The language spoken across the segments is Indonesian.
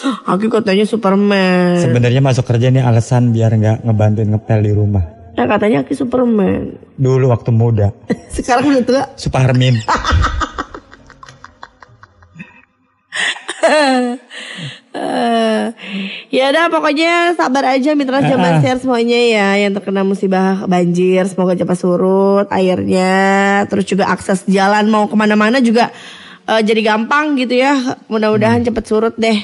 Aki katanya Superman. Sebenarnya masuk kerja ini alasan biar nggak ngebantuin ngepel di rumah. Nah katanya Aki Superman. Dulu waktu muda. Sekarang udah tua. Suparmin. Eh, ya udah pokoknya sabar aja mitra Ah, jaman share semuanya ya yang terkena musibah banjir semoga cepat surut airnya terus juga akses jalan mau ke mana-mana juga eh, jadi gampang gitu ya mudah-mudahan Hmm. cepat surut deh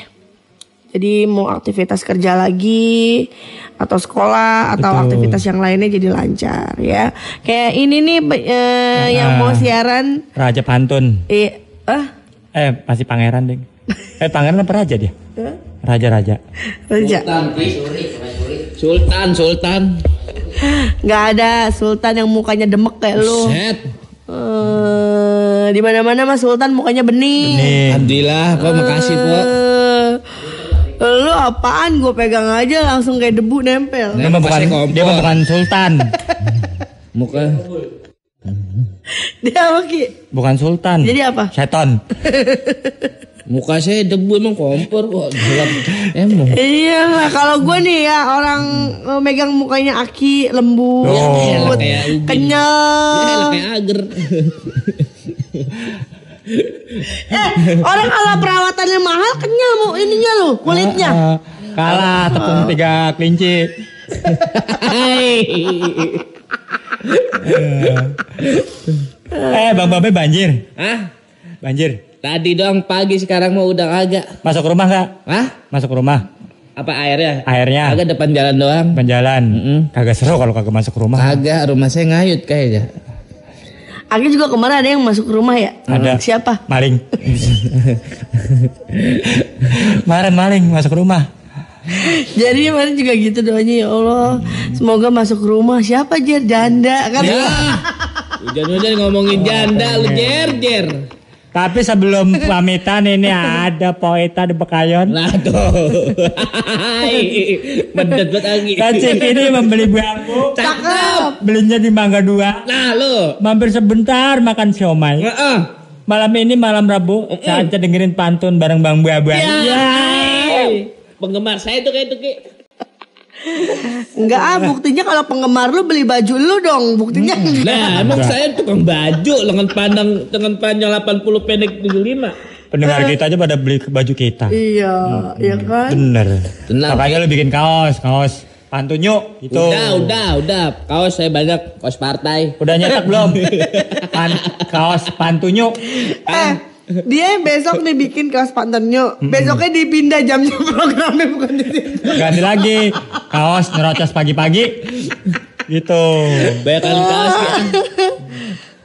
jadi mau aktivitas kerja lagi atau sekolah atau Betul. aktivitas yang lainnya jadi lancar ya kayak ini nih eh, yang mau siaran Raja Pantun. eh ah Eh, masih pangeran, Ding. Eh, pangeran apa raja dia? Raja-raja. Raja. Sultan, Sultan. nggak ada Sultan yang mukanya demek kayak lu. Set. Eh, di mana-mana mas Sultan mukanya bening. Nih, Alhamdulillah, Pak, makasih, Pak. Lu apaan gue pegang aja langsung kayak debu nempel. dia mah bukan, dia mah bukan sultan. Muka Dia apa Ki? Bukan sultan. Jadi apa? Seton. muka saya debu emang kompor kok gelap. Emang. Iya lah kalau gue nih ya orang eh, megang mukanya Aki lembut, Oh. Elah, kayak ubin. Ya, kenyal. elah, kayak ager. Eh orang kalau perawatannya mahal kenyal mau ininya lu kulitnya. Eh, kalah tepung tiga kelinci. eh, Bang Babe banjir. Hah? Banjir. Tadi doang pagi sekarang mau udah kagak. Masuk rumah nggak? Hah? Masuk rumah. Apa airnya? Airnya Kagak depan jalan doang. penjalan. Mm-mm. Kagak seru kalau kagak masuk rumah. Kagak, rumah saya ngayut kayaknya. Aki juga kemarin ada yang masuk rumah ya? Ada. Siapa? Maling. Kemarin maling masuk rumah. Jadi kemarin juga gitu doanya ya Allah. Semoga masuk rumah. Siapa Jer? Janda kan? Ya. Hujan-hujan ngomongin janda lu jer jer. Tapi sebelum pamitan ini ada poeta di Bekayon. Nah tuh. Banget lagi. Kacik ini membeli bambu. Cakep. Belinya di Mangga Dua. Nah lu. Mampir sebentar makan siomay. Heeh. Malam ini malam Rabu saatnya dengerin pantun bareng Bang Buabuan. Ya. Penggemar saya tuh kayak itu Ki. Enggak ah buktinya kalau penggemar lu beli baju lu dong. Buktinya Nah, emang saya tukang baju lengan pandang lengan panjang 80 pendek 75. Pendengar kita aja pada beli baju kita. Iya, iya kan? Bener. Tenang. Makanya lu bikin kaos, kaos pantun yuk. Gitu. Udah, udah, udah. Kaos saya banyak, kaos partai. Udah nyetak belum? Pan- kaos pantun yuk. Eh, dia besok nih bikin kaos pantennya. Besoknya dipindah jamnya programnya bukan di situ. Ganti lagi kaos nerocos pagi-pagi. Gitu. Banyak kali kaos ya.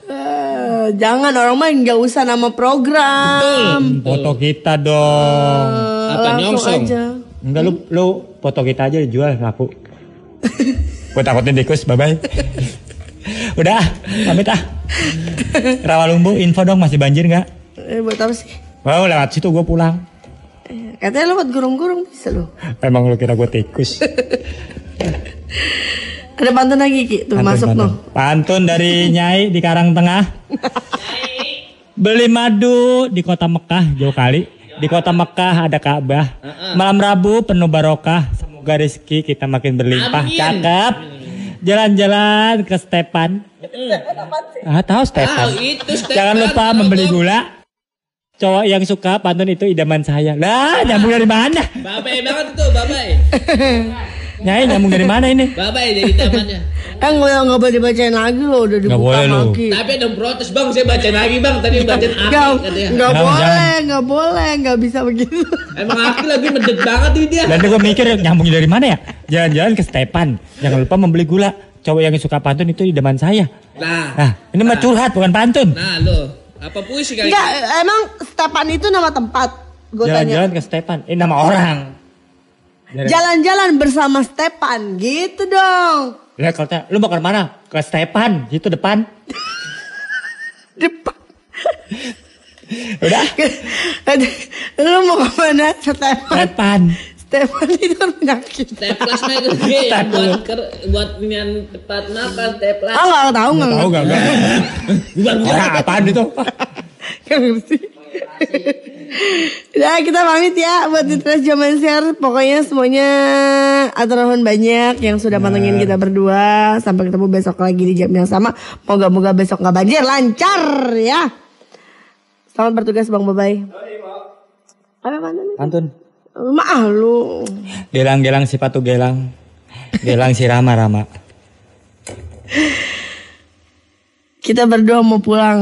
Eh, jangan orang mah nggak usah nama program. Foto kita dong. Eh, Apa, nyongsong? aja. Enggak lu lu foto kita aja dijual laku. Gue takutin tikus, bye bye. Udah, ah, pamit ah. Rawalumbu info dong masih banjir nggak? Eh, buat apa sih? Wow, lewat situ gue pulang. Eh, Katanya lu buat gurung-gurung bisa lu. Emang lu kira gue tikus? Ada pantun lagi Ki, tuh Pantun, masuk pantun. noh. Pantun dari Nyai di Karang Tengah. Beli madu di kota Mekah jauh kali. Di kota Mekah ada Ka'bah. Malam Rabu penuh barokah. Semoga rezeki kita makin berlimpah. Amin. Cakep. Jalan-jalan ke Stepan. Ah, tahu Stepan. Ah, itu Stepan. Jangan lupa membeli gula. Cowok yang suka pantun itu idaman saya. Lah, nyambung dari mana? Babai banget tuh, babai. Nyai nyambung dari mana ini? Babai jadi tamannya. Eh nggak nggak boleh dibacain lagi lo udah dibuka boleh lagi. Tapi ada protes bang, saya bacain lagi bang. Tadi bacain Aki katanya. nggak Jangan, boleh, jangan. nggak boleh, nggak bisa begitu. Emang Aki lagi medek banget ini dia. Dan gue mikir nyambungnya dari mana ya? Jalan-jalan ke Stepan. Jangan lupa membeli gula. Cowok yang suka pantun itu idaman saya. Nah, Nah, ini mah curhat bukan pantun. nah lo. Apa puisi kali? Enggak, emang Stepan itu nama tempat. Gue tanya. Jalan-jalan ke Stepan. Ini nama orang. Jalan- Jalan-jalan bersama Stepan, gitu dong. Ya kalau tanya, lu mau ke mana? Ke Stepan, itu depan. Depan. Udah, Lu mau ke mana? Stepan. Stepan. Stepan itu kan penyakit. Teplas mah itu Ki. buat ker, buat nian tempat makan teplas. Ah nggak tahu nggak Tahu ngerti. gak? gak? Bukan bukan. Orang apaan itu? Nggak ngerti. Udah kita pamit ya buat di Trash Zaman Share. Pokoknya semuanya atur nuhun banyak yang sudah pantengin kita berdua. Sampai ketemu besok lagi di jam yang sama. Moga-moga besok nggak banjir lancar ya. Selamat bertugas Bang Babay. Apa mantan? Pantun. Maaf lu. Gelang-gelang si patu gelang. Gelang si Rama Rama. Kita berdua mau pulang.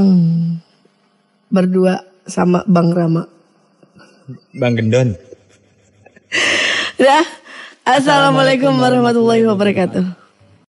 Berdua sama Bang Rama. Bang Gendon. Dah. Assalamualaikum warahmatullahi wabarakatuh.